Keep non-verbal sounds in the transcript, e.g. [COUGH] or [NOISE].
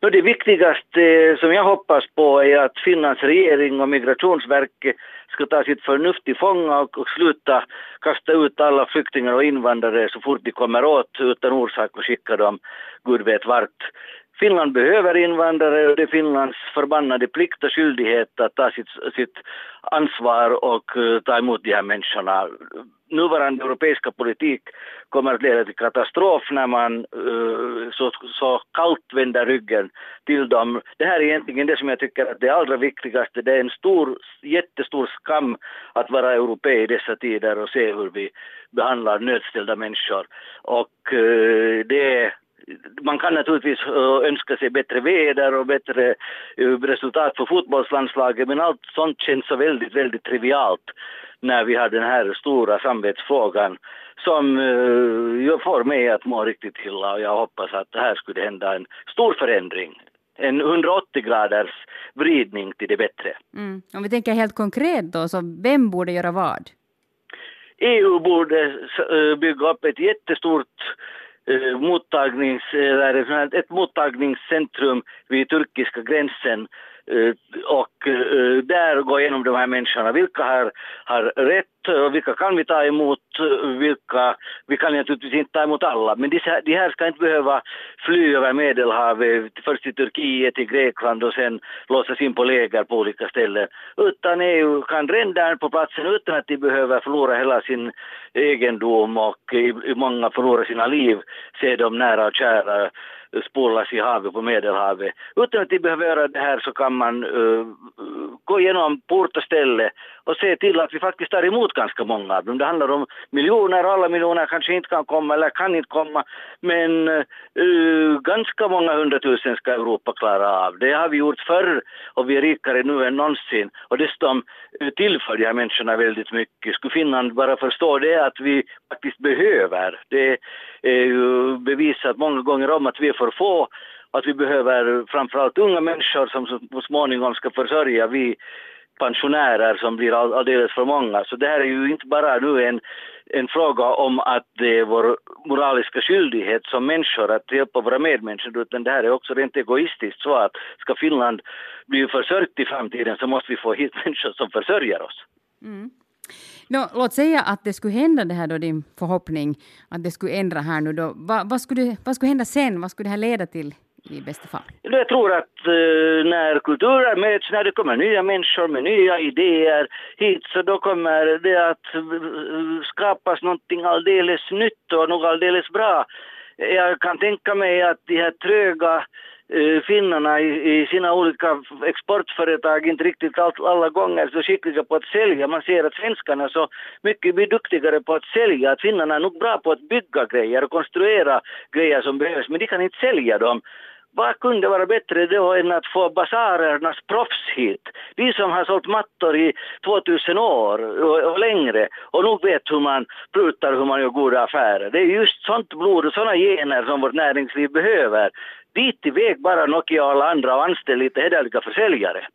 Det viktigaste eh, som jag hoppas på är att Finlands regering och migrationsverket ska ta sitt förnuft till fånga och, och sluta kasta ut alla flyktingar och invandrare så fort de kommer åt utan orsak och skicka dem gud vet vart. Finland behöver invandrare och det är Finlands förbannade plikt och skyldighet att ta sitt, sitt ansvar och uh, ta emot de här människorna. Nuvarande europeiska politik kommer att leda till katastrof när man uh, så, så kallt vänder ryggen till dem. Det här är egentligen det som jag tycker att det allra viktigaste. Det är en stor, jättestor skam att vara europé i dessa tider och se hur vi behandlar nödställda människor. Och uh, det man kan naturligtvis önska sig bättre väder och bättre resultat för fotbollslandslaget men allt sånt känns så väldigt, väldigt trivialt när vi har den här stora samvetsfrågan som uh, får mig att må riktigt illa och jag hoppas att det här skulle hända en stor förändring en 180 graders vridning till det bättre. Mm. Om vi tänker helt konkret då, så vem borde göra vad? EU borde bygga upp ett jättestort Eh, mottagnings, eller eh, ett mottagningscentrum vid turkiska gränsen. Eh, och eh, där gå igenom de här människorna. Vilka har, har rätt och vilka kan vi ta emot? Vilka, vi kan naturligtvis inte ta emot alla, men de, de här ska inte behöva fly över Medelhavet, först till Turkiet, till Grekland och sen låsas in på läger på olika ställen. Utan EU kan rända på platsen utan att de behöver förlora hela sin egendom och i, i många förlora sina liv, se dem nära och kära spolas i havet på Medelhavet. Utan att de behöver göra det här så kan man uh, gå igenom port och ställe och se till att vi faktiskt tar emot ganska många av dem. Det handlar om miljoner och alla miljoner kanske inte kan komma eller kan inte komma men uh, ganska många hundratusen ska Europa klara av. Det har vi gjort förr och vi är rikare nu än någonsin och dessutom eh, uh, tillför de här människorna väldigt mycket. Skulle Finland bara förstå det att vi faktiskt behöver. Det är ju bevisat många gånger om att vi är för få att vi behöver framförallt unga människor som så småningom ska försörja vi pensionärer som blir alldeles för många. Så det här är ju inte bara nu en, en fråga om att det är vår moraliska skyldighet som människor att hjälpa våra medmänniskor utan det här är också rent egoistiskt så att ska Finland bli försörjt i framtiden så måste vi få hit [LAUGHS] människor som försörjer oss. Mm. No, låt säga att det skulle hända det här då, din förhoppning, att det skulle ändra här nu då. Va, vad, skulle, vad skulle hända sen? Vad skulle det här leda till i bästa fall? Jag tror att eh, när kulturer möts, när det kommer nya människor med nya idéer hit, så då kommer det att eh, skapas någonting alldeles nytt och något alldeles bra. Jag kan tänka mig att de här tröga eh, finnarna i, sina olika exportföretag inte riktigt all, alla gånger så skickliga på att sälja. Man ser att svenskarna så mycket blir duktigare på att sälja. Att finnarna är nog bra på att bygga grejer och konstruera grejer som behövs, men de kan inte sälja dem. Vad kunde vara bättre då än att få basarernas proffs hit? Vi som har sålt mattor i 2000 år och, och längre och nog vet hur man prutar hur man gör goda affärer. Det är just sånt blod och såna gener som vårt näringsliv behöver dit iväg bara Nokia och alla andra och anställ lite hederliga försäljare.